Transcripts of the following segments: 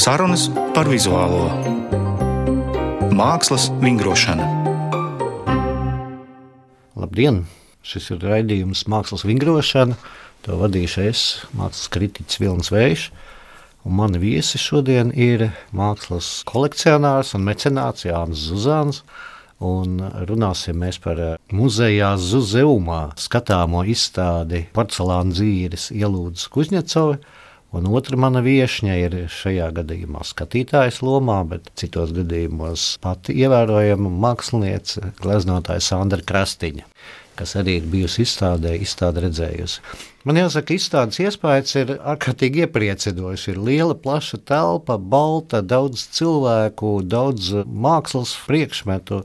Sarunas par vizuālo mākslas vingrošanu. Labdien! Šis ir raidījums Mākslas vingrošana. To vadīšu es, mākslas kritiķis Vilnis Vējš. Un mani viesi šodien ir mākslas kolekcionārs un mecenāts Jānis Zuzāns. Un runāsim par muzejā Zuzeumā skatāmo izstādi porcelāna dzīves ielūdzes Kuzņecovai Un otra mana viesņa ir šajā gadījumā skatītājas lomā, bet citos gadījumos pati ievērojama mākslinieca, gleznotāja Sandra Krastiņa, kas arī ir bijusi izstādē, izstāde redzējusi. Man jāsaka, izstādes iespējas ir ārkārtīgi iepriecinošas. Ir liela, plaša telpa, balta, daudz cilvēku, daudz mākslas priekšmetu.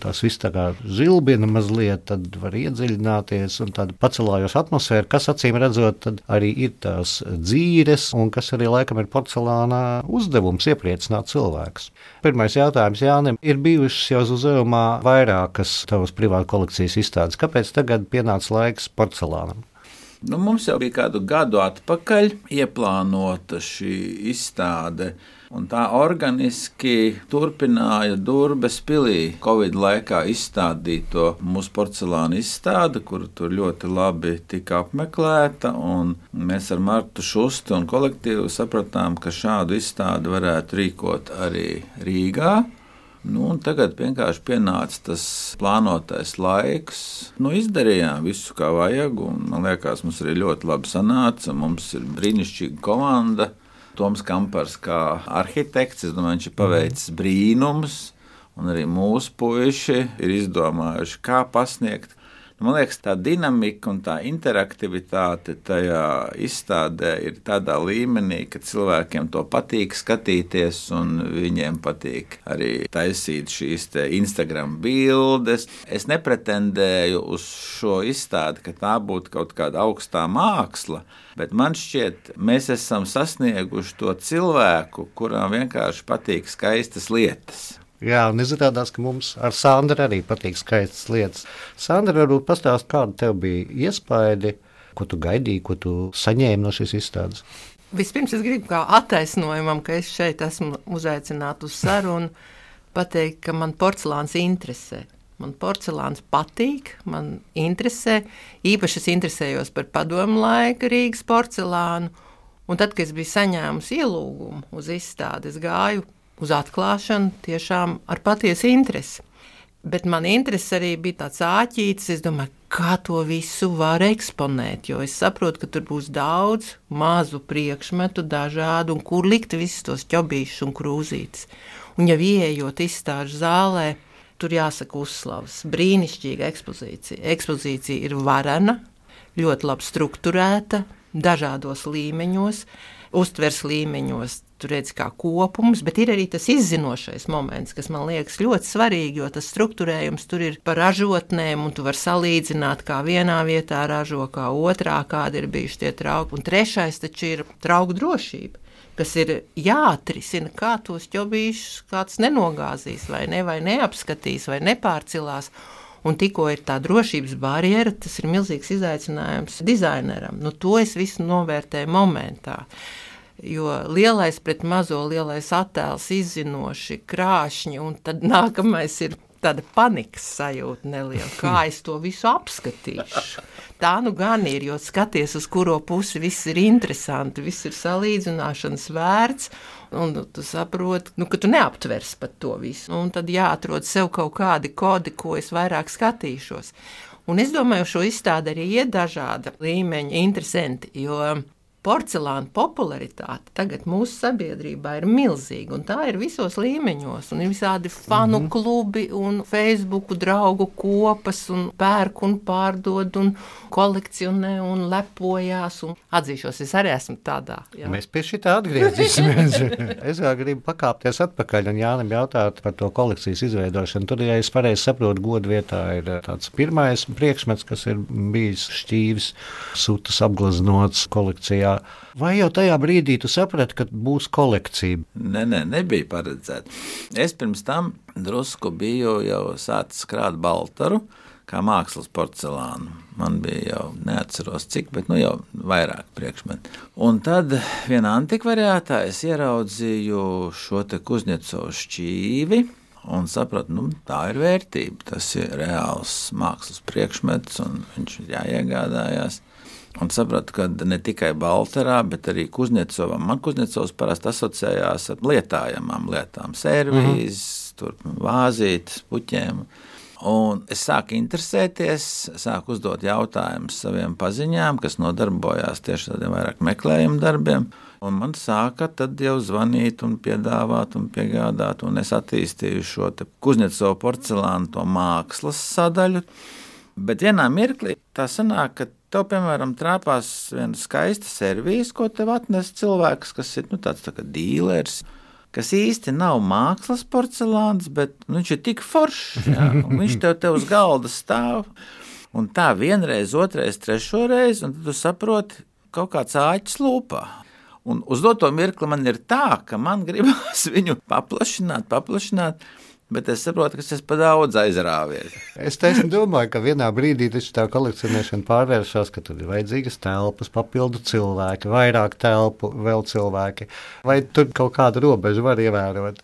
Tas viss tā kā zilbina mazliet, tad var iedziļināties un tāda pacelājoša atmosfēra, kas acīm redzot, arī ir tās dzīves un kas arī laikam ir porcelāna uzdevums iepriecināt cilvēkus. Pirmais jautājums Jānim ir bijušas jau uzdevumā vairākas tavas privātu kolekcijas izstādes. Kāpēc tagad pienāca laiks porcelānam? Nu, mums jau bija kādu gadu atpakaļ ieplānota šī izstāde. Un tā organiski turpināja Durbes pilī Covid laikā izstādīto mūsu porcelāna izstādi, kur tur ļoti labi tika apmeklēta. Mēs ar Martu Šustu un kolektīvu sapratām, ka šādu izstādi varētu rīkot arī Rīgā. Nu, tagad vienkārši pienāca tas plānotais laiks. Nu, izdarījām visu, kā vajag. Man liekas, mums arī ļoti labi sanāca. Mums ir brīnišķīga komanda. Toms Kampars, kā arhitekts, es domāju, viņš ir paveicis brīnums. Un arī mūsu puiši ir izdomājuši, kā pasniegt Man liekas, tā dinamika un tā interaktivitāte tajā izstādē ir tādā līmenī, ka cilvēkiem to patīk skatīties, un viņiem patīk arī taisīt šīs Instagram bildes. Es nepretendēju uz šo izstādi, ka tā būtu kaut kāda augstā māksla. Bet man šķiet, mēs esam sasnieguši to cilvēku, kuram vienkārši patīk skaistas lietas. Jā, un izrādās, ka mums ar Sandru arī patīk skaistas lietas. Sandra, varbūt pastāst, kāda tev bija iespaidi, ko tu gaidīji, ko tu saņēmi no šīs izstādes? Vispirms es gribu kā attaisnojumam, ka es šeit esmu uzaicināta uz sarunu, pateikt, ka man porcelāns interesē. Man porcelāns patīk, man interesē. Īpaši es interesējos par padomu laika Rīgas porcelānu. Un tad, kad es biju saņēmusi ielūgumu uz izstādi, es gāju uz atklāšanu tiešām ar patiesu interesi. Bet man interese arī bija tāds āķītis. Es domāju, kā to visu var eksponēt. Jo es saprotu, ka tur būs daudz mazu priekšmetu, dažādu, un kur likt visus tos ķobīšus un krūzītes. Un jau ieejot izstāžu zālē, tur jāsaka uzslavas. Brīnišķīga ekspozīcija. Ekspozīcija ir varena, ļoti labi strukturēta, dažādos līmeņos, uztvers līmeņos tur redz kā kopums, bet ir arī tas izzinošais moments, kas man liekas ļoti svarīgi, jo tas struktūrējums tur ir par ražotnēm, un tu vari salīdzināt, kā vienā vietā ražo, kā otrā, kādi ir bijuši tie trauki. Un trešais taču ir trauku drošība kas ir jāatrisina, kā tos ķobīšus kāds nenogāzīs, vai, ne, vai neapskatīs, vai nepārcilās. Un tikko ir tā drošības barjera, tas ir milzīgs izaicinājums dizaineram. Nu, to es visu novērtēju momentā. Jo lielais pret mazo, lielais attēls izzinoši, krāšņi, un tad nākamais ir tāda panikas sajūta neliela. Kā es to visu apskatīšu? Tā nu gan ir, jo skaties, uz kuro pusi viss ir interesanti, viss ir salīdzināšanas vērts. Un tu saproti, nu, ka tu neaptvers pat to visu. Un tad jāatrod sev kaut kādi kodi, ko es vairāk skatīšos. Un es domāju, šo izstādi arī ir dažāda līmeņa interesanti, jo porcelāna popularitāte tagad mūsu sabiedrībā ir milzīga, un tā ir visos līmeņos. Un ir visādi fanu mm -hmm. klubi, un Facebook draugu kopas, un pērk un pārdod, un kolekcionē, un lepojās. Un atzīšos, es arī esmu tādā. Jā. Mēs pie šī tā atgriezīsimies. es vēl gribu pakāpties atpakaļ un Jānim jautāt par to kolekcijas izveidošanu. Tur, ja es pareizi saprotu, godu vietā ir tāds pirmais priekšmets, kas ir bijis šķīvis, sūtas apgleznots kolekcijā. Vai jau tajā brīdī tu saprati, ka būs kolekcija? Nē, nē, nebija paredzēta. Es pirms tam drusku biju jau sācis krāt baltaru, kā mākslas porcelānu. Man bija jau neatceros cik, bet nu jau vairāk priekšmetu. Un tad vienā antikvariātā es ieraudzīju šo te Kuzņecovu šķīvi. Un sapratu, nu, tā ir vērtība. Tas ir reāls mākslas priekšmets, un viņš ir jāiegādājās. Un sapratu, ka ne tikai Baltarā, bet arī Kuzņecovam. Man Kuzņecovs parasti asociējās ar lietājamām lietām, servīzes, mm -hmm. vāzītes, puķiem. Un es sāku interesēties, sāku uzdot jautājumus saviem paziņām, kas nodarbojās tieši tādiem vairāk meklējumu darbiem. Un man sāka tad jau zvanīt, un piedāvāt, un piegādāt. Un es attīstīju šo Kuznecovu porcelānu, to mākslas sadaļu. Bet vienā mirklī tā sanāk, ka tev, piemēram, trāpās viena skaista servīze, ko tev atnes cilvēks, kas ir nu, tāds tā kā dīlers kas īsti nav mākslas porcelāns, bet nu, viņš ir tik foršs. Jā, viņš tev, tev uz galda stāv. Un tā vienreiz, otrreiz, trešo reizi, un tu saproti, kaut kāds āķis lūpā. Un uz doto mirkli man ir tā, ka man gribas viņu paplašināt, paplašināt. Bet es saprotu, ka tas par daudz aizrāvies. Es domāju, ka vienā brīdī tā kolekcionēšana pārvēršas, ka tur ir vajadzīgas telpas, papildu cilvēki, vairāk telpu, vēl cilvēki. Vai tur kaut kādu robežu var ievērot?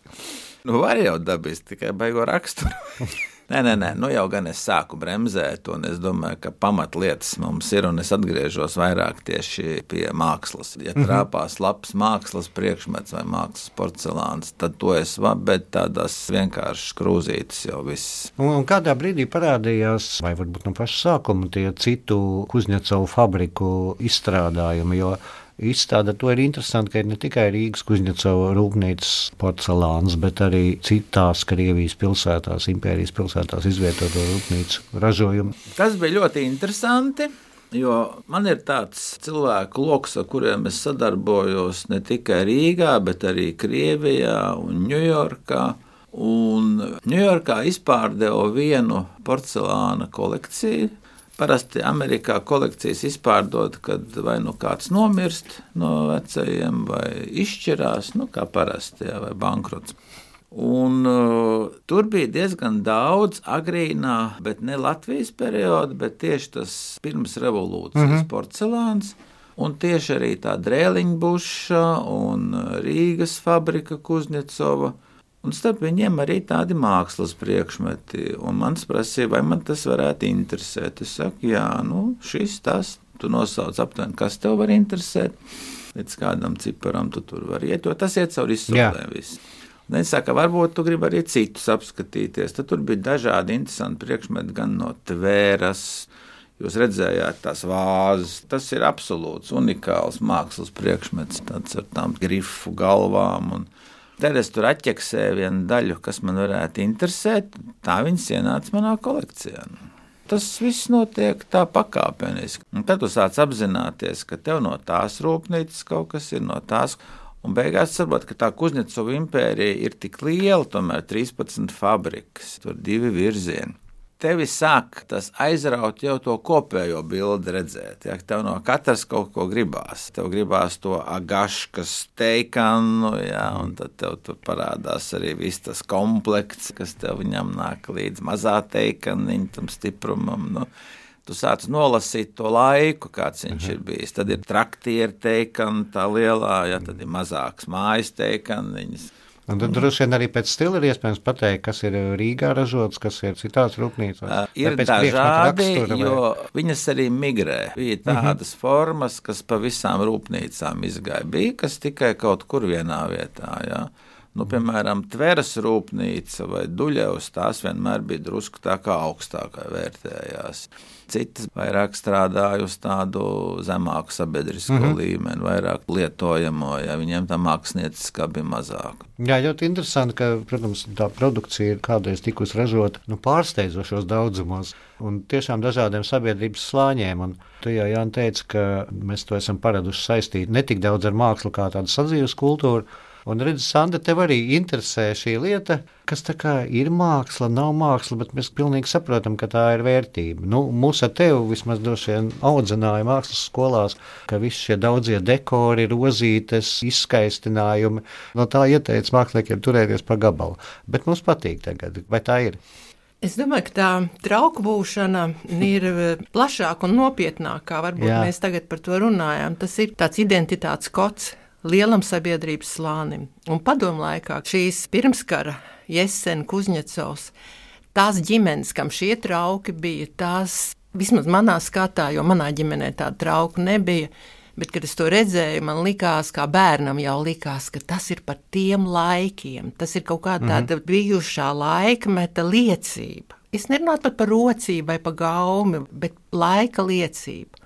Nu, var jau dabūt tikai baigo raksturu. Nē, nē, nē, nu jau gan es sāku bremzēt, un es domāju, ka pamatlietas mums ir, un es atgriežos vairāk tieši pie mākslas. Ja mhm. trāpās labs mākslas priekšmets vai mākslas porcelāns, tad to es varu, bet tādas vienkāršas krūzītes jau viss. Un, un kādā brīdī parādījās, vai varbūt no paša sākuma, tie citu Kuzņecovu fabriku izstrādājumi, jo izstāde. To ir interesanti, ka ir ne tikai Rīgas Kuznecova rūpnīcas porcelāns, bet arī citās Krievijas pilsētās, impērijas pilsētās izvietoto rūpnīcu ražojumu. Tas bija ļoti interesanti. Jo man ir tāds cilvēku lokus, ar kuriem es sadarbojos ne tikai Rīgā, bet arī Krievijā un Ņujorkā. Un Ņujorkā izpārdeva vienu porcelāna kolekciju, Parasti Amerikā kolekcijas izpārdod, kad vai nu kāds nomirst no vecajiem, vai izšķirās, nu, kā parasti, jā, vai bankrots. Un, uh, tur bija diezgan daudz agrīnā, bet ne Latvijas perioda, bet tieši tas pirms revolūcijas mm -hmm. porcelāns. Un tieši arī tā drēliņbuša un Rīgas fabrika Kuznecova Un starp viņiem arī tādi mākslas priekšmeti. Un mans prasīja, vai man tas varētu interesēt. Es saku, jā, nu, šis tas, tu nosauc aptuveni, kas tev var interesēt. Līdz kādam ciparam tu tur vari iet, jo tas iet cauri izsolēm. Viņa saka, varbūt tu gribi arī citus apskatīties. Tad tur bija dažādi interesanti priekšmeti, gan no tvēras. Jūs redzējāt tās vāzes. Tas ir absolūts unikāls mākslas priekšmets, tāds ar tām grifu galvām. Un, Tad es tur atķeksēju vienu daļu, kas man varētu interesēt. Tā viņas ienāca manā kolekcijā. Tas viss notiek tā pakāpeniski. Un tad tu sāc apzināties, ka tev no tās rūpnīcas kaut kas ir no tās. Un beigās saprot, ka tā Kuzņecova impērija ir tik liela, tomēr 13 fabrikas, tur divi virzieni tevi sāk tas aizraut jau to kopējo bildi redzēt. Ja tev no katras kaut ko gribās. Tev gribās to agaškas teikanu, ja, un tad tev tur parādās arī viss tas komplekts, kas tev viņam nāk līdz mazā teikaniņa tam stiprumam. Nu, Tu sāc nolasīt to laiku, kāds viņš ir bijis. Tad ir traktieri teikani, tā lielā, ja tad ir mazāks mājas teikaniņas. Un tad droši vien arī pēc stila ir iespējams pateikt, kas ir Rīgā ražots, kas ir citās rūpnīcās. Uh, ir dažādi, jo viņas arī migrē. Bija mhm. tādas uh -huh. formas, kas pa visām rūpnīcām izgāja. Bija kas tikai kaut kur vienā vietā. Jā. Nu, piemēram, Tveres rūpnīca vai Duļevs, tās vienmēr bija drusku tā kā augstākā vērtējās citas vairāk strādāja uz tādu zemāku sabiedrisko mm -hmm. līmeni, vairāk lietojamo, ja viņiem tā mākslinieckā bija mazāk. Jā, ļoti interesanti, ka, protams, tā produkcija ir kādreiz tikusi ražota nu, pārsteidzošos daudzumos un tiešām dažādiem sabiedrības slāņiem. Un tu jau Jāni teici, ka mēs to esam paraduši saistīt ne tik daudz ar mākslu kā tādu sadzīves kultūru, Un redz, Sandra, tev arī interesē šī lieta, kas tā kā ir māksla, nav māksla, bet mēs pilnīgi saprotam, ka tā ir vērtība. Nu, mūs ar tevi vismaz droši vien audzināja mākslas skolās, ka visi šie daudzie dekori, rozītes, izskaistinājumi, no tā ieteica māksliniekiem turēties pa gabalu. Bet mums patīk tagad, vai tā ir? Es domāju, ka tā trauku būšana ir eh, plašāka un nopietnākā. Varbūt Jā. mēs tagad par to runājam. Tas ir tāds identitātes kods lielam sabiedrības slānim. Un padomu laikā šīs pirmskara Jesen Kuzņecovs, tās ģimenes, kam šie trauki bija, tās vismaz manā skatā, jo manā ģimenē tāda trauka nebija Bet, kad es to redzēju, man likās, kā bērnam jau likās, ka tas ir par tiem laikiem. Tas ir kaut kāda mm -hmm. bijušā laikmeta liecība. Es nerunāju pat par rocību vai par gaumi, bet laika liecību.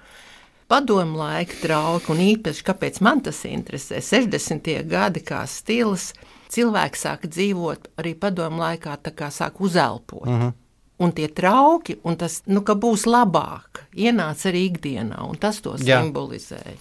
Padomu laika trauki, un īpaši kāpēc man tas interesē, 60. gadi kā stils, cilvēki sāka dzīvot arī padomu laikā, tā kā sāk uzelpot. Mm -hmm un tie trauki, un tas nu, būs labāk, ienāca arī ikdienā, un tas to Jā. simbolizēja.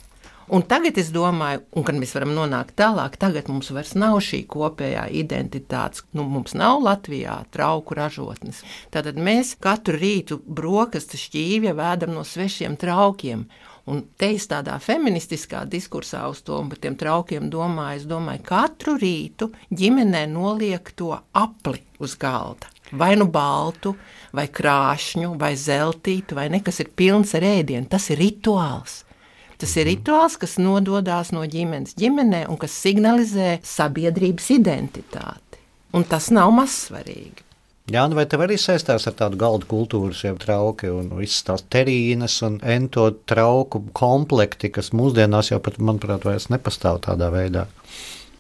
Un tagad es domāju, un kad mēs varam nonākt tālāk, tagad mums vairs nav šī kopējā identitāte. Nu, mums nav Latvijā trauku ražotnes. Tātad mēs katru rītu brokastu šķīvja vēdam no svešiem traukiem. Un te es tādā feministiskā diskursā uz to un par tiem traukiem domāju, es domāju, katru rītu ģimenē noliek to apli uz galda vai nu baltu, vai krāšņu, vai zeltītu, vai nekas ir pilns ar ēdienu. Tas ir rituāls. Tas ir rituāls, kas nododas no ģimenes ģimenē un kas signalizē sabiedrības identitāti. Un tas nav mazsvarīgi. Jā, nu vai tev arī saistās ar tādu galdu kultūru, šie trauki un visas tās terīnas un ento trauku komplekti, kas mūsdienās jau pat, manuprāt, vairs nepastāv tādā veidā?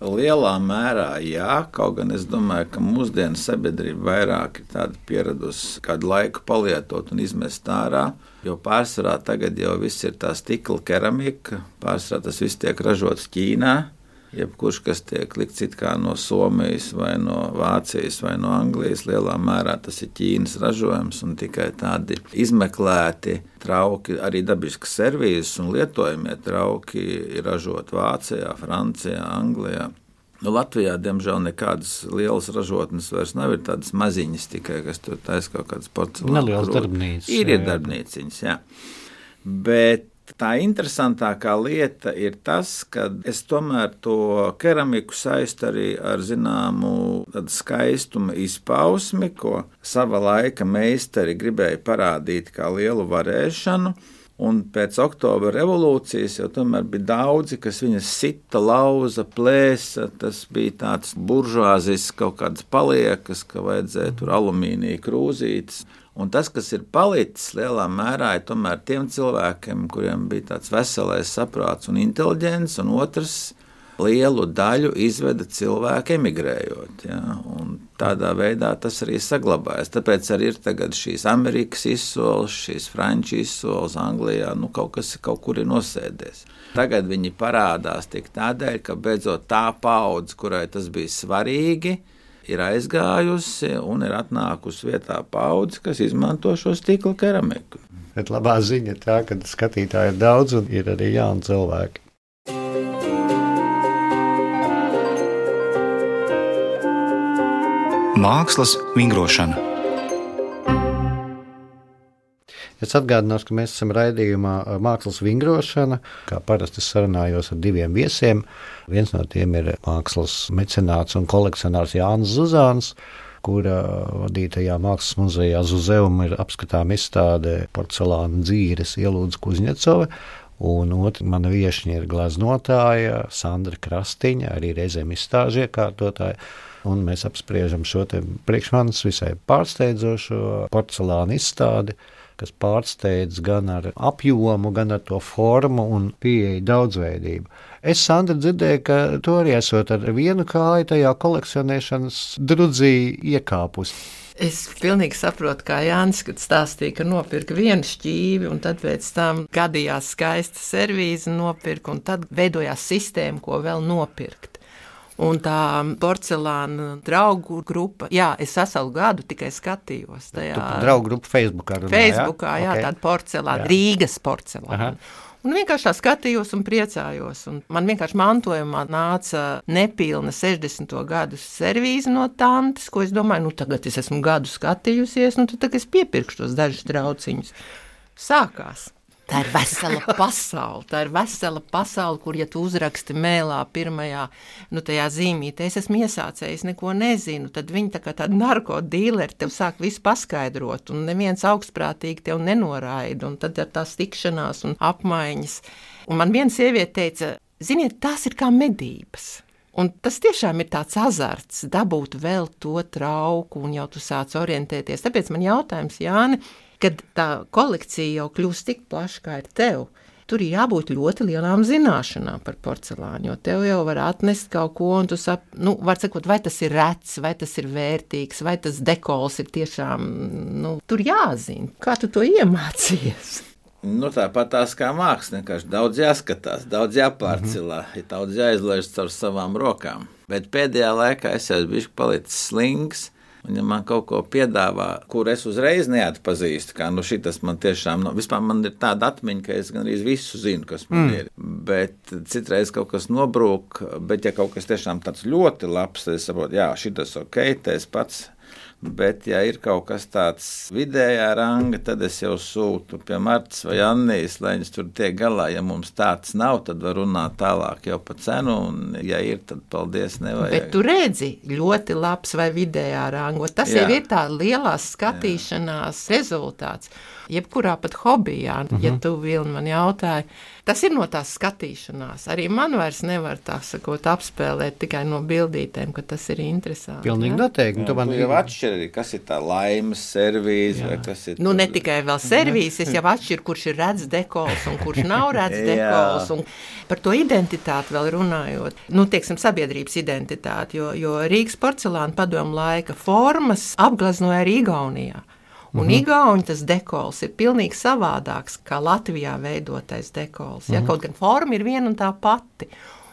Lielā mērā jā, kaut gan es domāju, ka mūsdienu sabiedrība vairāk ir pieradusi kādu laiku palietot un izmest ārā. Jo pārsvarā tagad jau viss ir tā stikla keramika, pārsvarā tas viss tiek ražots Ķīnā. Jebkurš, kas tiek likts no Somijas, vai no Vācijas, vai no Anglijas, lielā mērā tas ir Ķīnas ražojums un tikai tādi izmeklēti trauki, arī dabiskas servīzes un lietojamie trauki ir ražoti Vācijā, Francijā, Anglijā. Nu, Latvijā, diemžēl, nekādas lielas ražotnes vairs nav. Ir tādas maziņas tikai, kas tur taisa kaut kādas porcelāna. Nelielas darbnīcas. Ir, ir darbnīciņas, jā. Bet Tā interesantākā lieta ir tas, ka es tomēr to keramiku saistu arī ar zināmu skaistuma izpausmi, ko sava laika meistari gribēja parādīt kā lielu varēšanu. Un pēc oktobra revolūcijas jau tomēr bija daudzi, kas viņas sita, lauza, plēsa. Tas bija tāds buržuāzis, kaut kādas paliekas, ka vajadzēja tur alumīnija krūzītes. Un tas, kas ir palicis lielā mērā, ir tomēr tiem cilvēkiem, kuriem bija tāds veselais saprāts un inteliģents, un otrs lielu daļu izveda cilvēki emigrējot. Ja? Tādā veidā tas arī saglabājas. Tāpēc arī ir šīs Amerikas izsoles, šīs Frančijas izsoles Anglijā. Nu, kaut kas kaut kur ir nosēdies. Tagad viņi parādās tik tādēļ, ka beidzot tā paudze, kurai tas bija svarīgi, ir aizgājusi un ir atnākusi vietā paudze, kas izmanto šo stikla keramiku. Bet labā ziņa ir tā, ka skatītāji ir daudz un ir arī jauni cilvēki. Mākslas vingrošana. Es atgādināšu, ka mēs esam raidījumā Mākslas vingrošana. Kā parasti sarunājos ar diviem viesiem. Viens no tiem ir mākslas mecenāts un kolekcionārs Jānis Zuzāns kura vadītajā mākslas muzejā Zuzeum ir apskatām izstāde porcelāna dzīves ielūdzu Kuzņecova. Un otra mana viesiņa ir gleznotāja Sandra Krastiņa, arī reizēm izstāžu iekārtotāja. Un mēs apspriežam šo priekš manis visai pārsteidzošo porcelāna izstādi, kas pārsteidz gan ar apjomu, gan ar to formu un pieeja daudzveidību. Es, Sandra, dzirdēju, ka tu arī esot ar vienu kāju tajā kolekcionēšanas drudzī iekāpus. Es pilnīgi saprotu, kā Jānis stāstīja, ka nopirka vienu šķīvi, un tad pēc tam gadījās skaista servīze nopirka, un tad veidojās sistēma, ko vēl nopirkt. Un tā porcelāna draugu grupa, jā, es veselu gadu tikai skatījos tajā. Draugu grupa Facebookā. Runā, Facebookā, jā, jā okay. tāda porcelāna, jā. Rīgas porcelāna. Aha. Un vienkārši tā skatījos un priecājos. Un man vienkārši mantojumā nāca nepilna 60. gadu servīze no tantes, ko es domāju, nu tagad es esmu gadu skatījusies, nu tad es piepirkšu tos dažus trauciņus. Sākās. Tā ir vesela pasaule. Tā ir vesela pasaule, kur, ja tu uzraksti mēlā pirmajā, nu, zīmītē, es esmu iesācējis, neko nezinu, tad viņi tā kā tādi narkotīleri tev sāk visu paskaidrot, un neviens augstprātīgi tev nenoraida, un tad ir tās tikšanās un apmaiņas. Un man viena sieviete teica, ziniet, tās ir kā medības. Un tas tiešām ir tāds azarts, dabūt vēl to trauku, un jau tu sāc orientēties. Tāpēc man jautājums, Jāni, kad tā kolekcija jau kļūst tik plaša kā ir tev. Tur ir jābūt ļoti lielām zināšanām par porcelānu, jo tev jau var atnest kaut ko, un tu saproti, nu, sakot, vai tas ir rets, vai tas ir vērtīgs, vai tas dekols ir tiešām, nu, tur jāzina, kā tu to iemācījies. Nu, tāpat tās kā mākslinieks, daudz jāskatās, daudz jāpārcilā, mm -hmm. daudz jāizlaiž caur savām rokām. Bet pēdējā laikā es jau biju palicis slings, Ja man kaut ko piedāvā, kur es uzreiz neatpazīstu, kā nu, šis man tiešām, nu, vispār man ir tāda atmiņa, ka es gandrīz visu zinu, kas man mm. ir. Bet citreiz kaut kas nobrūk, bet ja kaut kas tiešām tāds ļoti labs, tad es saprotu, jā, šis ok, tas pats Bet, ja ir kaut kas tāds vidējā ranga, tad es jau sūtu pie Martas vai Annijas, lai viņas tur tiek galā. Ja mums tāds nav, tad var runāt tālāk jau par cenu. Un, ja ir, tad paldies. Nevajag. Bet tu redzi, ļoti labs vai vidējā ranga. Tas Jā. jau ir tā lielās skatīšanās Jā. rezultāts jebkurā pat hobijā, uh -huh. ja mhm. tu vilni man jautāji. Tas ir no tās skatīšanās. Arī man vairs nevar tā sakot, apspēlēt tikai no bildītēm, ka tas ir interesanti. Pilnīgi ja? noteikti. Tu man jau atšķiri, kas ir tā laimes servīze vai kas ir. Nu, ne tikai vēl servīze, es jau atšķiru, kurš ir redz dekols un kurš nav redz dekols. Un par to identitāti vēl runājot, nu, teiksim, sabiedrības identitāti, jo, jo Rīgas porcelāna padomu laika formas apgleznoja arī Igaunijā. Un mm -hmm. Igaunijā tas dekols ir pilnīgi savādāks nekā Latvijā veidotais dekols. Ja? Mm -hmm. Kaut gan forma ir viena un tā pati.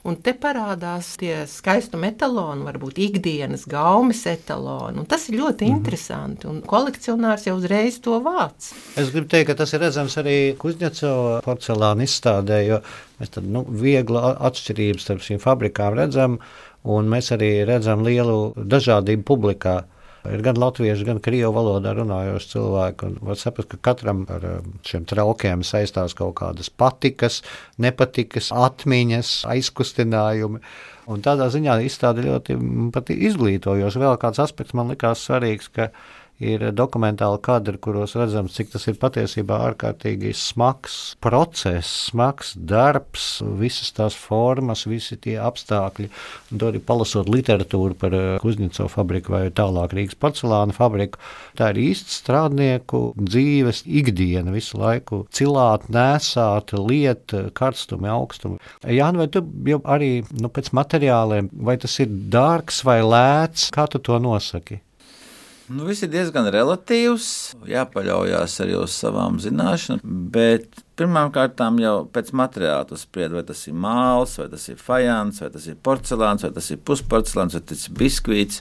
Un te parādās tie skaistuma etaloni, varbūt ikdienas gaumes etaloni. Tas ir ļoti mm -hmm. interesanti. Un kolekcionārs jau uzreiz to vāc. Es gribu teikt, ka tas ir redzams arī Kuzņecova porcelāna izstādē, jo mēs tādu nu, vieglu atšķirību starp šīm fabrikām redzam. Un mēs arī redzam lielu dažādību publikā. Ir gan latviešu, gan krievu valodā runājoši cilvēki. Var saprast, ka katram ar um, šiem traukiem saistās kaut kādas patikas, nepatikas, atmiņas, aizkustinājumi. Un tādā ziņā izstāde ļoti izglītojoša. Vēl kāds aspekts man likās svarīgs, ka ir dokumentāli kadri, kuros redzams, cik tas ir patiesībā ārkārtīgi smags process, smags darbs, visas tās formas, visi tie apstākļi. Un to arī palasot literatūru par eh, Kuzņico fabriku vai tālāk Rīgas porcelāna fabriku, tā ir īsts strādnieku dzīves ikdiena visu laiku cilāt, nēsāt, liet, karstumi, augstumi. Jāni, vai tu jau arī nu, pēc materiāliem, vai tas ir dārgs vai lēts, kā tu to nosaki? Nu, viss ir diezgan relatīvs, jāpaļaujas arī uz savām zināšanām, bet pirmkārt jau pēc materiāla tas spriedz, vai tas ir māksls, vai tas ir fajans, vai tas ir porcelāns, vai tas ir pusporcelāns, vai tas ir biskvīts.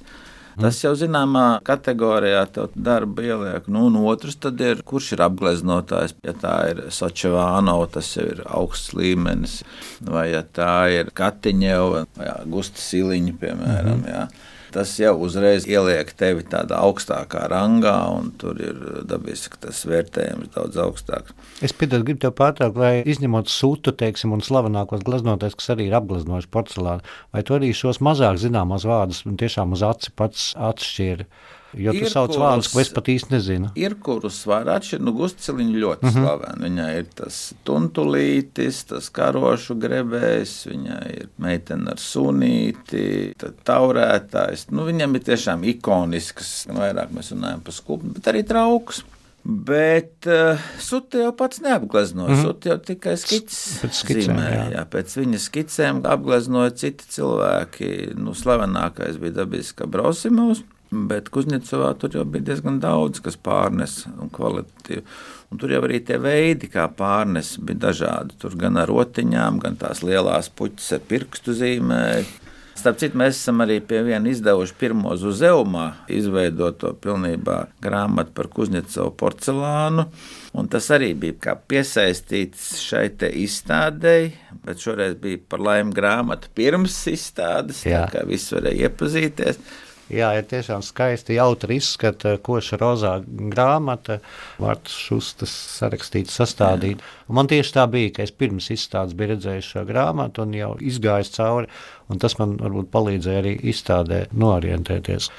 Tas jau zināmā kategorijā darba ieliek. Nu, un otrs ir, kurš ir apgleznotājs. Ja tā ir Sočevāno, tas jau ir augsts līmenis. Vai ja tā ir Katiņeva vai Gusta Siliņa, piemēram. Mm -hmm. Jā tas jau uzreiz ieliek tevi tādā augstākā rangā, un tur ir dabiski tas vērtējums daudz augstāks. Es piedodu, gribu tev pārtraukt, vai izņemot sūtu, teiksim, un slavenākos gleznoties, kas arī ir apgleznojuši porcelānu, vai tu arī šos mazāk zināmos vārdus tiešām uz aci pats atšķiri? Jo tu sauc vārdus, ko es pat īsti nezinu. Ir kurus var atšķirt, nu, Gustceliņa ļoti mhm. -huh. slavena. Viņai ir tas tuntulītis, tas karošu grebējs, viņai ir meitene ar sunīti, tad taurētājs. Nu, viņam ir tiešām ikonisks, vairāk mēs runājam par skulptūru, bet arī trauks. Bet uh, Sūta jau pats neapgleznoja. Mm -hmm. Sūta jau tikai skices pēc, skicēm, zīmē, jā. Jā, pēc viņa skicēm apgleznoja citi cilvēki. Nu, slavenākais bija dabiski Brausimovs. Bet Kuzņecovā tur jau bija diezgan daudz, kas pārnes un kvalitatīvi. Un tur jau arī tie veidi, kā pārnes, bija dažādi. Tur gan ar rotiņām, gan tās lielās puķis ar pirkstu zīmēm. Starp citu, mēs esam arī pie viena izdevuši pirmo Zuzeumā izveidoto pilnībā grāmatu par Kuzņecovu porcelānu. Un tas arī bija piesaistīts šai izstādēji, bet šoreiz bija par laimi grāmatu pirms izstādes, Jā. tā kā viss varēja iepazīties. Jā, ir tiešām skaisti, jautri izskata, koša rozā grāmata, vārds šustas sarakstīts, sastādīt. Un man tieši tā bija, ka es pirms izstādes biju redzējis šo grāmatu un jau izgājis cauri, un tas man varbūt palīdzēja arī izstādē norientēties.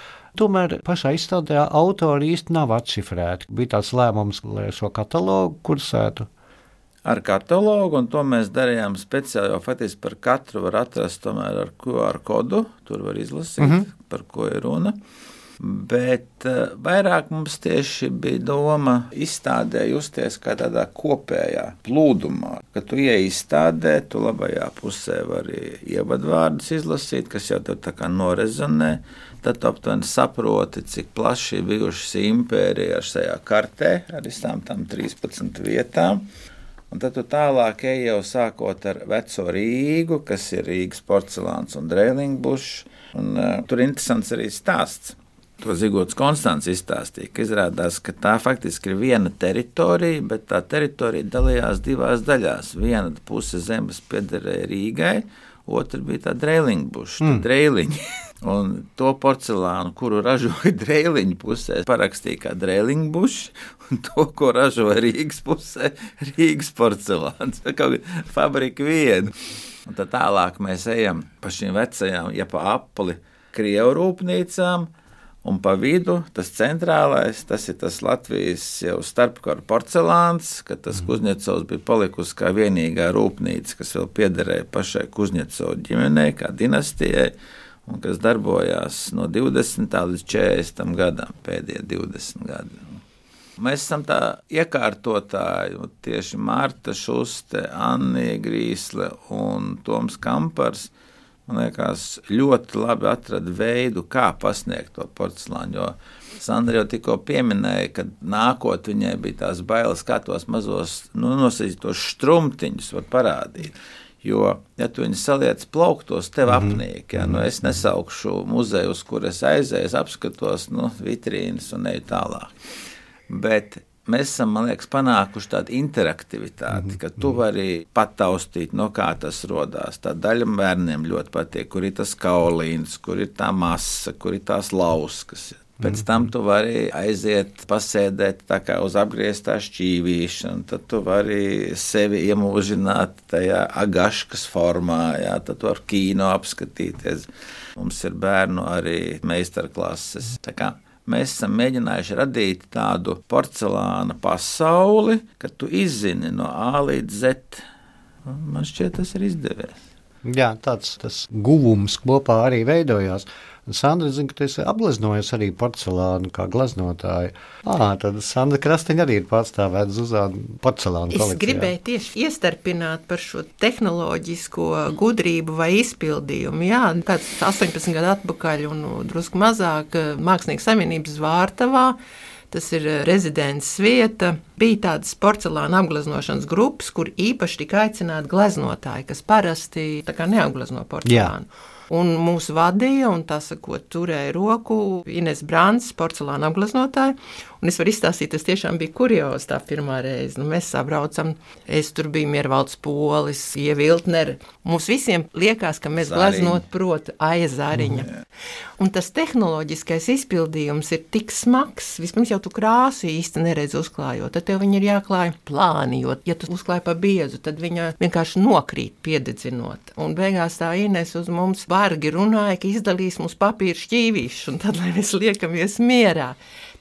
Tomēr pašā izstādē autori īsti nav atšifrēti. Bija tāds lēmums, lai šo katalogu kursētu ar katalogu, un to mēs darījām speciāli. Jo faktiski par katru var atrast tomēr ar QR kodu. Tur var izlasīt, mm -hmm. par ko ir runa. Bet uh, vairāk mums tieši bija doma izstādē justies kā tādā kopējā plūdumā. Kad tu ieej izstādē, tu labajā pusē vari ievadvārdus izlasīt, kas jau tev tā kā norezonē. Tad tu aptuveni saproti, cik plaši ir bijušas impērija ar šajā kartē, ar visām tām 13 vietām. Un tad tu tālāk ej jau sākot ar veco Rīgu, kas ir Rīgas porcelāns un drēlingbušs. Un, uh, tur ir interesants arī stāsts. To Zigots Konstants izstāstīja, ka izrādās, ka tā faktiski ir viena teritorija, bet tā teritorija dalījās divās daļās. Viena puse zemes piederēja Rīgai, otra bija tā drēlingbuša, mm. drēliņa. Un to porcelānu, kuru ražoja drēliņa pusē, parakstīja kā drēliņa bušs, un to, ko ražoja Rīgas pusē, Rīgas porcelāns. Tā kā fabrika viena. Un tad tālāk mēs ejam pa šīm vecajām, ja pa apli, Krievu rūpnīcām. Un pa vidu tas centrālais, tas ir tas Latvijas jau starpkara porcelāns, kad tas mm. Kuzņecovs bija palikusi kā vienīgā rūpnīca, kas vēl piederēja pašai Kuzņecovs ģimenei, kā dinastijai un kas darbojās no 20. līdz 40. gadam, pēdējie 20 gadi. Mēs esam tā iekārtotāji, tieši Marta Šuste, Anna Grīsle un Toms Kampars. Man liekas, ļoti labi atrada veidu, kā pasniegt to porcelānu. Jo Sandra jau tikko pieminēja, ka nākotnē viņai bija tās bailes, kā tos mazos nu, nosacītos strumtiņus var parādīt. Jo, ja tu viņus saliec plauktos, tev -hmm. apniek. Ja? Nu, es nesaukšu muzeju, uz kur es aizēju, es apskatos nu, vitrīnas un eju tālāk. Bet mēs esam, man liekas, panākuši tādu interaktivitāti, -hmm. ka tu vari pataustīt, no kā tas radās. Tā daļa bērniem ļoti patīk, kur ir tas kaulīns, kur ir tā masa, kur ir tās lauskas. Pēc mm. tam tu vari aiziet, pasēdēt uz apgrieztā šķīvīša, un tad tu vari sevi iemūžināt tajā agaškas formā, jā, tad tu ar kino apskatīties. Mums ir bērnu arī meistarklases. Mēs esam mēģinājuši radīt tādu porcelāna pasauli, ka tu izzini no A līdz Z. Man šķiet, tas ir izdevies. Jā, tāds guvums kopā arī veidojās. Sandra, zinu, ka tu esi apgleznojusi arī porcelānu kā gleznotāja. Ah, tad Sandra Krastiņa arī ir pārstāvēta Zuzāna porcelāna kolekcijā. Es gribēju tieši iestarpināt par šo tehnoloģisko gudrību vai izpildījumu. Jā, kāds 18 gadu atpakaļ un drusku mazāk Mākslinieks savienības Vārtavā tas ir rezidents vieta. Bija tādas porcelāna apgleznošanas grupas, kur īpaši tika aicināti gleznotāji, kas parasti neapglezno porcelānu. Jā un mūs vadīja, un tā sakot, turēja roku Ines Brāns, porcelāna apgleznotāja. Un es varu izstāstīt, tas tiešām bija kurjos tā pirmā reize. Nu, mēs sabraucam, es tur biju Miervalds Polis, Ieviltner. Mums visiem liekas, ka mēs gleznot proti aizāriņa. Mm. Un tas tehnoloģiskais izpildījums ir tik smags. Vispirms jau tu krāsu īsti neredz uzklājot, tad tev viņa ir jāklāj plāni, jo, ja tu uzklāj pa biezu, tad viņa vienkārši nokrīt piededzinot. Un beigās tā Ines uz mums bargi runāja, ka izdalīs mums papīra šķīvīšu, un tad, lai mēs liekamies mierā.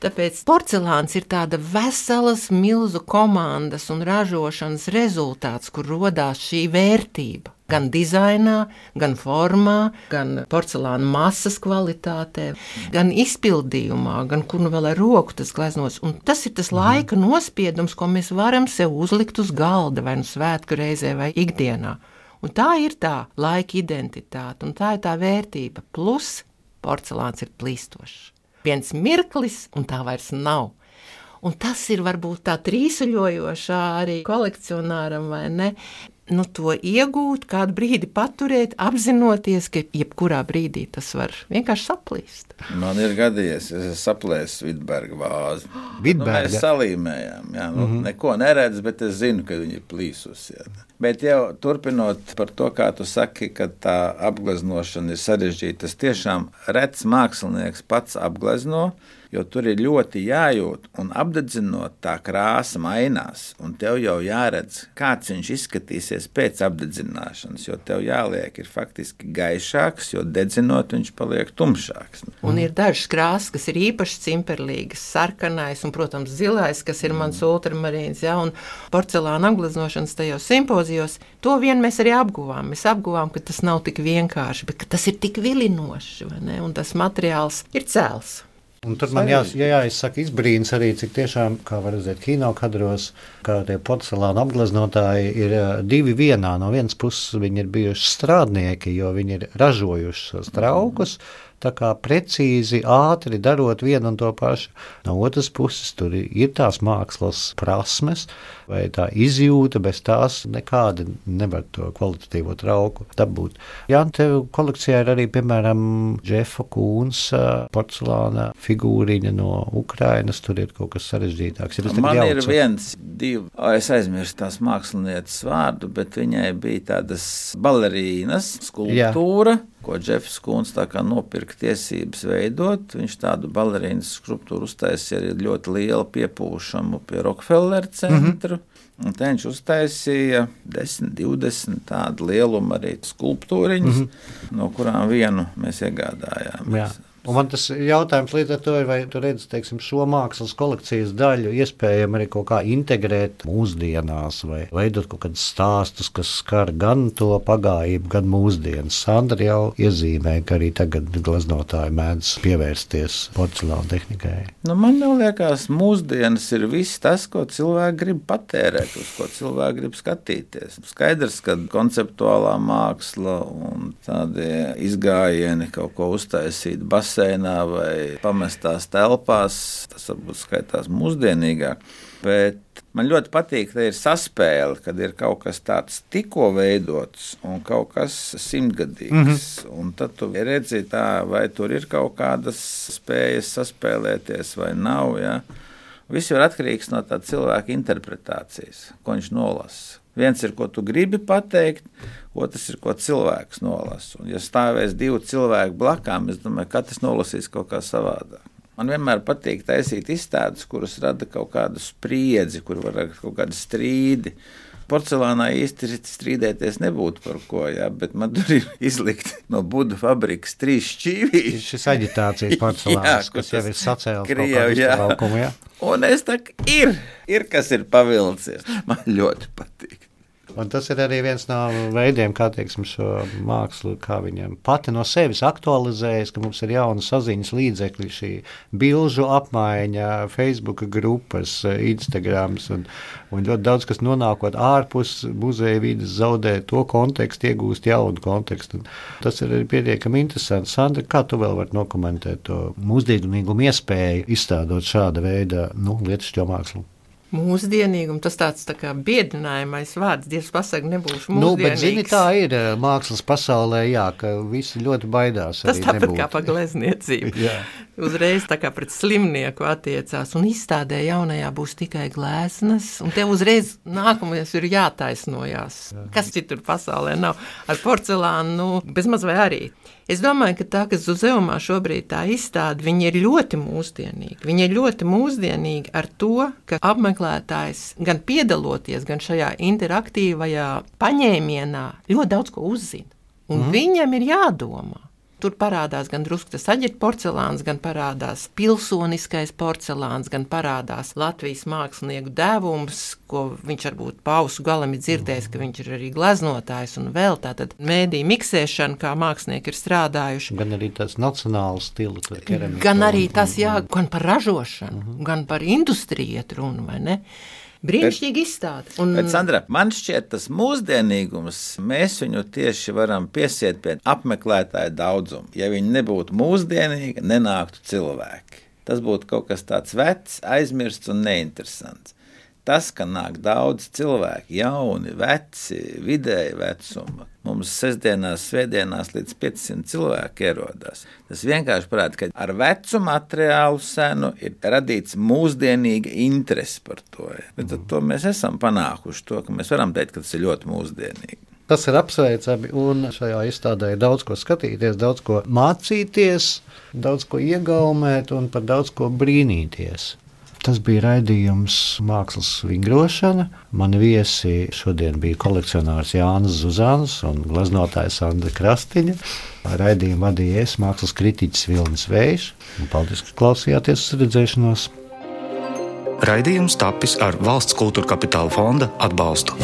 Tāpēc porcelāns ir tāda veselas milzu komandas un ražošanas rezultāts, kur radās šī vērtība. Gan dizainā, gan formā, gan porcelāna masas kvalitātē, gan izpildījumā, gan kur nu vēl ar roku tas gleznos. Un tas ir tas laika nospiedums, ko mēs varam sev uzlikt uz galda vai nu svētku reizē vai ikdienā. Un tā ir tā laika identitāte, un tā ir tā vērtība. Plus porcelāns ir plīstošs viens mirklis, un tā vairs nav. Un tas ir varbūt tā trīsuļojošā arī kolekcionāram, vai ne? Nu, to iegūt, kādu brīdi paturēt, apzinoties, ka jebkurā brīdī tas var vienkārši saplīst. Man ir gadījies, es saplēsu Vidberga vāzi. Vidberga? Nu, mēs salīmējām, jā, nu, mm -hmm. neko neredz, bet es zinu, ka viņi ir plīsusi. Jā. Bet jau turpinot par to, kā tu saki, ka tā apgleznošana ir sarežģīta, tas tiešām rets mākslinieks pats apglezno jo tur ir ļoti jājūt un apdedzinot tā krāsa mainās. Un tev jau jāredz, kāds viņš izskatīsies pēc apdedzināšanas, jo tev jāliek ir faktiski gaišāks, jo dedzinot viņš paliek tumšāks. Un ir dažas krāsas, kas ir īpaši cimperlīgas, sarkanais un, protams, zilais, kas ir mans ultramarīns, ja, un porcelāna apgleznošanas tajos simpozijos. To vien mēs arī apguvām. Mēs apguvām, ka tas nav tik vienkārši, bet tas ir tik vilinoši, un tas materiāls ir cēls. Un tur man jās, jā, jāizsaka izbrīns arī, cik tiešām, kā var redzēt, kino kadros, kā tie porcelāna apgleznotāji ir divi vienā. No vienas puses viņi ir bijuši strādnieki, jo viņi ir ražojuši šos traukus, tā kā precīzi, ātri darot vienu un to pašu. No otras puses, tur ir tās mākslas prasmes, vai tā izjūta, bez tās nekādi nevar to kvalitatīvo trauku dabūt. Jā, tev kolekcijā ir arī, piemēram, Džefa Kūns porcelāna figūriņa no Ukrainas, tur ir kaut kas sarežģītāks. Ja Man jaucu. ir viens, divi, o, es aizmirstu tās mākslinieces vārdu, bet viņai bija tādas balerīnas skulptūra. Jā ko Jeffs Kungs nopirka tiesības veidot. Viņš tādu balerīnas skulptūru uztaisīja arī ļoti lielu piepūšanu pie Rockefeller centra. Mm -hmm. Un te viņš uztaisīja 10, 20 tādu lielumu arī skulptūriņas, mm -hmm. no kurām vienu mēs iegādājāmies. Jā. Un man tas jautājums līdz ar to ir, vai tu redzi teiksim, šo mākslas kolekcijas daļu, iespējams, arī kaut kā integrēt mūsdienās, vai veidot kaut kādus stāstus, kas skar gan to pagājumu, gan mūsdienas. Sandra jau iezīmēja, ka arī tagad gleznotāji mēdz pievērsties porcelāna tehnikai. Nu, man liekas, mūsdienas ir viss tas, ko cilvēki grib patērēt, uz ko cilvēki grib skatīties. Skaidrs, ka konceptuālā māksla un tādi izgājieni kaut ko uztaisīt basē baseinā vai pamestās telpās. Tas varbūt skaitās mūsdienīgāk. Bet man ļoti patīk, ka ir saspēle, kad ir kaut kas tāds tikko veidots un kaut kas simtgadīgs. Mm -hmm. Un tad tu redzi, tā, vai tur ir kaut kādas spējas saspēlēties vai nav. Ja? Viss ir atkarīgs no tā cilvēka interpretācijas, ko viņš nolasa. Viens ir, ko tu gribi pateikt, otrs ir, ko cilvēks nolasa. Un, ja stāvēs divi cilvēki blakām, es domāju, ka katrs nolasīs kaut kā savādāk. Man vienmēr patīk taisīt izstādes, kuras rada kaut kādu spriedzi, kur var būt kaut kādi strīdi. Porcelānā īsti strīdēties nebūtu par ko, jā, bet man tur ir izlikt no Budu fabrikas trīs šķīvīši. Šis aģitācijas porcelāns, jā, kas jau ir sacēlis Krievu, jā. Laukumu, jā. Un es tā ir, ir kas ir pavilcies. Man ļoti patīk. Un tas ir arī viens no veidiem, kā teiksim, šo mākslu, kā viņam pati no sevis aktualizējas, ka mums ir jauna saziņas līdzekļi, šī bilžu apmaiņa, Facebook grupas, Instagrams un, un ļoti daudz, kas nonākot ārpus muzeja vidas, zaudē to kontekstu, iegūst jaunu kontekstu. Un tas ir pietiekami interesanti. Sandra, kā tu vēl vari nokomentēt to mūsdienīgumu iespēju izstādot šāda veida nu, lietušķo mākslu? Mūsdienīgumu. Tas tāds tā kā biedinājumais vārds, Dievs pasaka, nebūšu mūsdienīgs. Nu, bet, zini, tā ir eh, mākslas pasaulē, jā, ka visi ļoti baidās. Tas tāpat nebūt. kā pa glezniecību. uzreiz tā kā pret slimnieku attiecās, un izstādē jaunajā būs tikai glēznas, un tev uzreiz nākamais ir jātaisnojās. Jā. Kas citur pasaulē nav ar porcelānu, nu, bezmaz vai arī. Es domāju, ka tā, kas uz Zeumā šobrīd tā izstāda, viņi ir ļoti mūsdienīgi. Viņi ir ļoti mūsdienīgi ar to, ka apmeklētājs gan piedaloties, gan šajā interaktīvajā paņēmienā ļoti daudz ko uzzina. Un mm. viņam ir jādomā. Tur parādās gan drusku tas aģita porcelāns, gan parādās pilsoniskais porcelāns, gan parādās Latvijas mākslinieku devums, ko viņš varbūt pausu galam ir dzirdējis, ka viņš ir arī gleznotājs un vēl tātad mēdī miksēšana, kā mākslinieki ir strādājuši. Gan arī tas nacionāls stils, gan arī tas, jā, gan par ražošanu, mhm. -huh. gan par industriju runu, vai ne? Brīnišķīgi izstāde. Un... Bet, Sandra, man šķiet, tas mūsdienīgums, mēs viņu tieši varam piesiet pie apmeklētāju daudzuma. Ja viņi nebūtu mūsdienīgi, nenāktu cilvēki. Tas būtu kaut kas tāds vecs, aizmirsts un neinteresants. Tas, ka nāk daudz cilvēku, jauni, veci, vidēji vecuma. Mums sestdienās, svētdienās līdz 500 cilvēku ierodas. Tas vienkārši parāda, ka ar vecu materiālu senu ir radīts mūsdienīga interese par to. Bet to mēs esam panākuši, to, ka mēs varam teikt, ka tas ir ļoti mūsdienīgi. Tas ir apsveicami, un šajā izstādē ir daudz ko skatīties, daudz ko mācīties, daudz ko iegaumēt un par daudz ko brīnīties. Tas bija raidījums Mākslas vingrošana. Mani viesi šodien bija kolekcionārs Jānis Zuzans un glaznotājs Andra Krastiņa. Raidījumu vadīja es, mākslas kritiķis Vilnis Vējš. Paldies, ka klausījāties uz redzēšanos! Raidījums tapis ar valsts kultūra kapitāla fonda atbalstu.